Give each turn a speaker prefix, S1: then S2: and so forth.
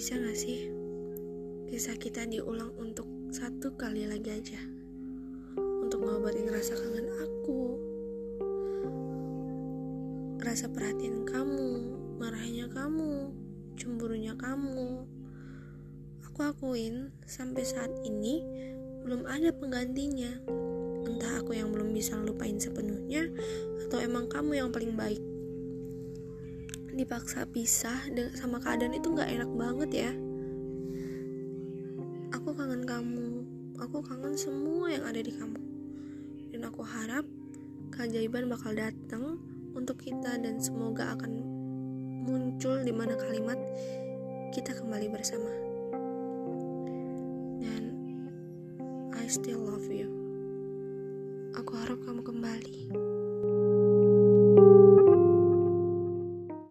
S1: sih? Kisah kita diulang untuk satu kali lagi aja. Untuk ngobatin rasa kangen aku. Rasa perhatian kamu marahnya kamu cemburunya kamu. Aku akuin sampai saat ini belum ada penggantinya. Entah aku yang belum bisa lupain sepenuhnya atau emang kamu yang paling baik dipaksa pisah sama keadaan itu nggak enak banget ya. Aku kangen kamu. Aku kangen semua yang ada di kamu. Dan aku harap keajaiban bakal datang untuk kita dan semoga akan muncul di mana kalimat kita kembali bersama. Dan I still love you. Aku harap kamu kembali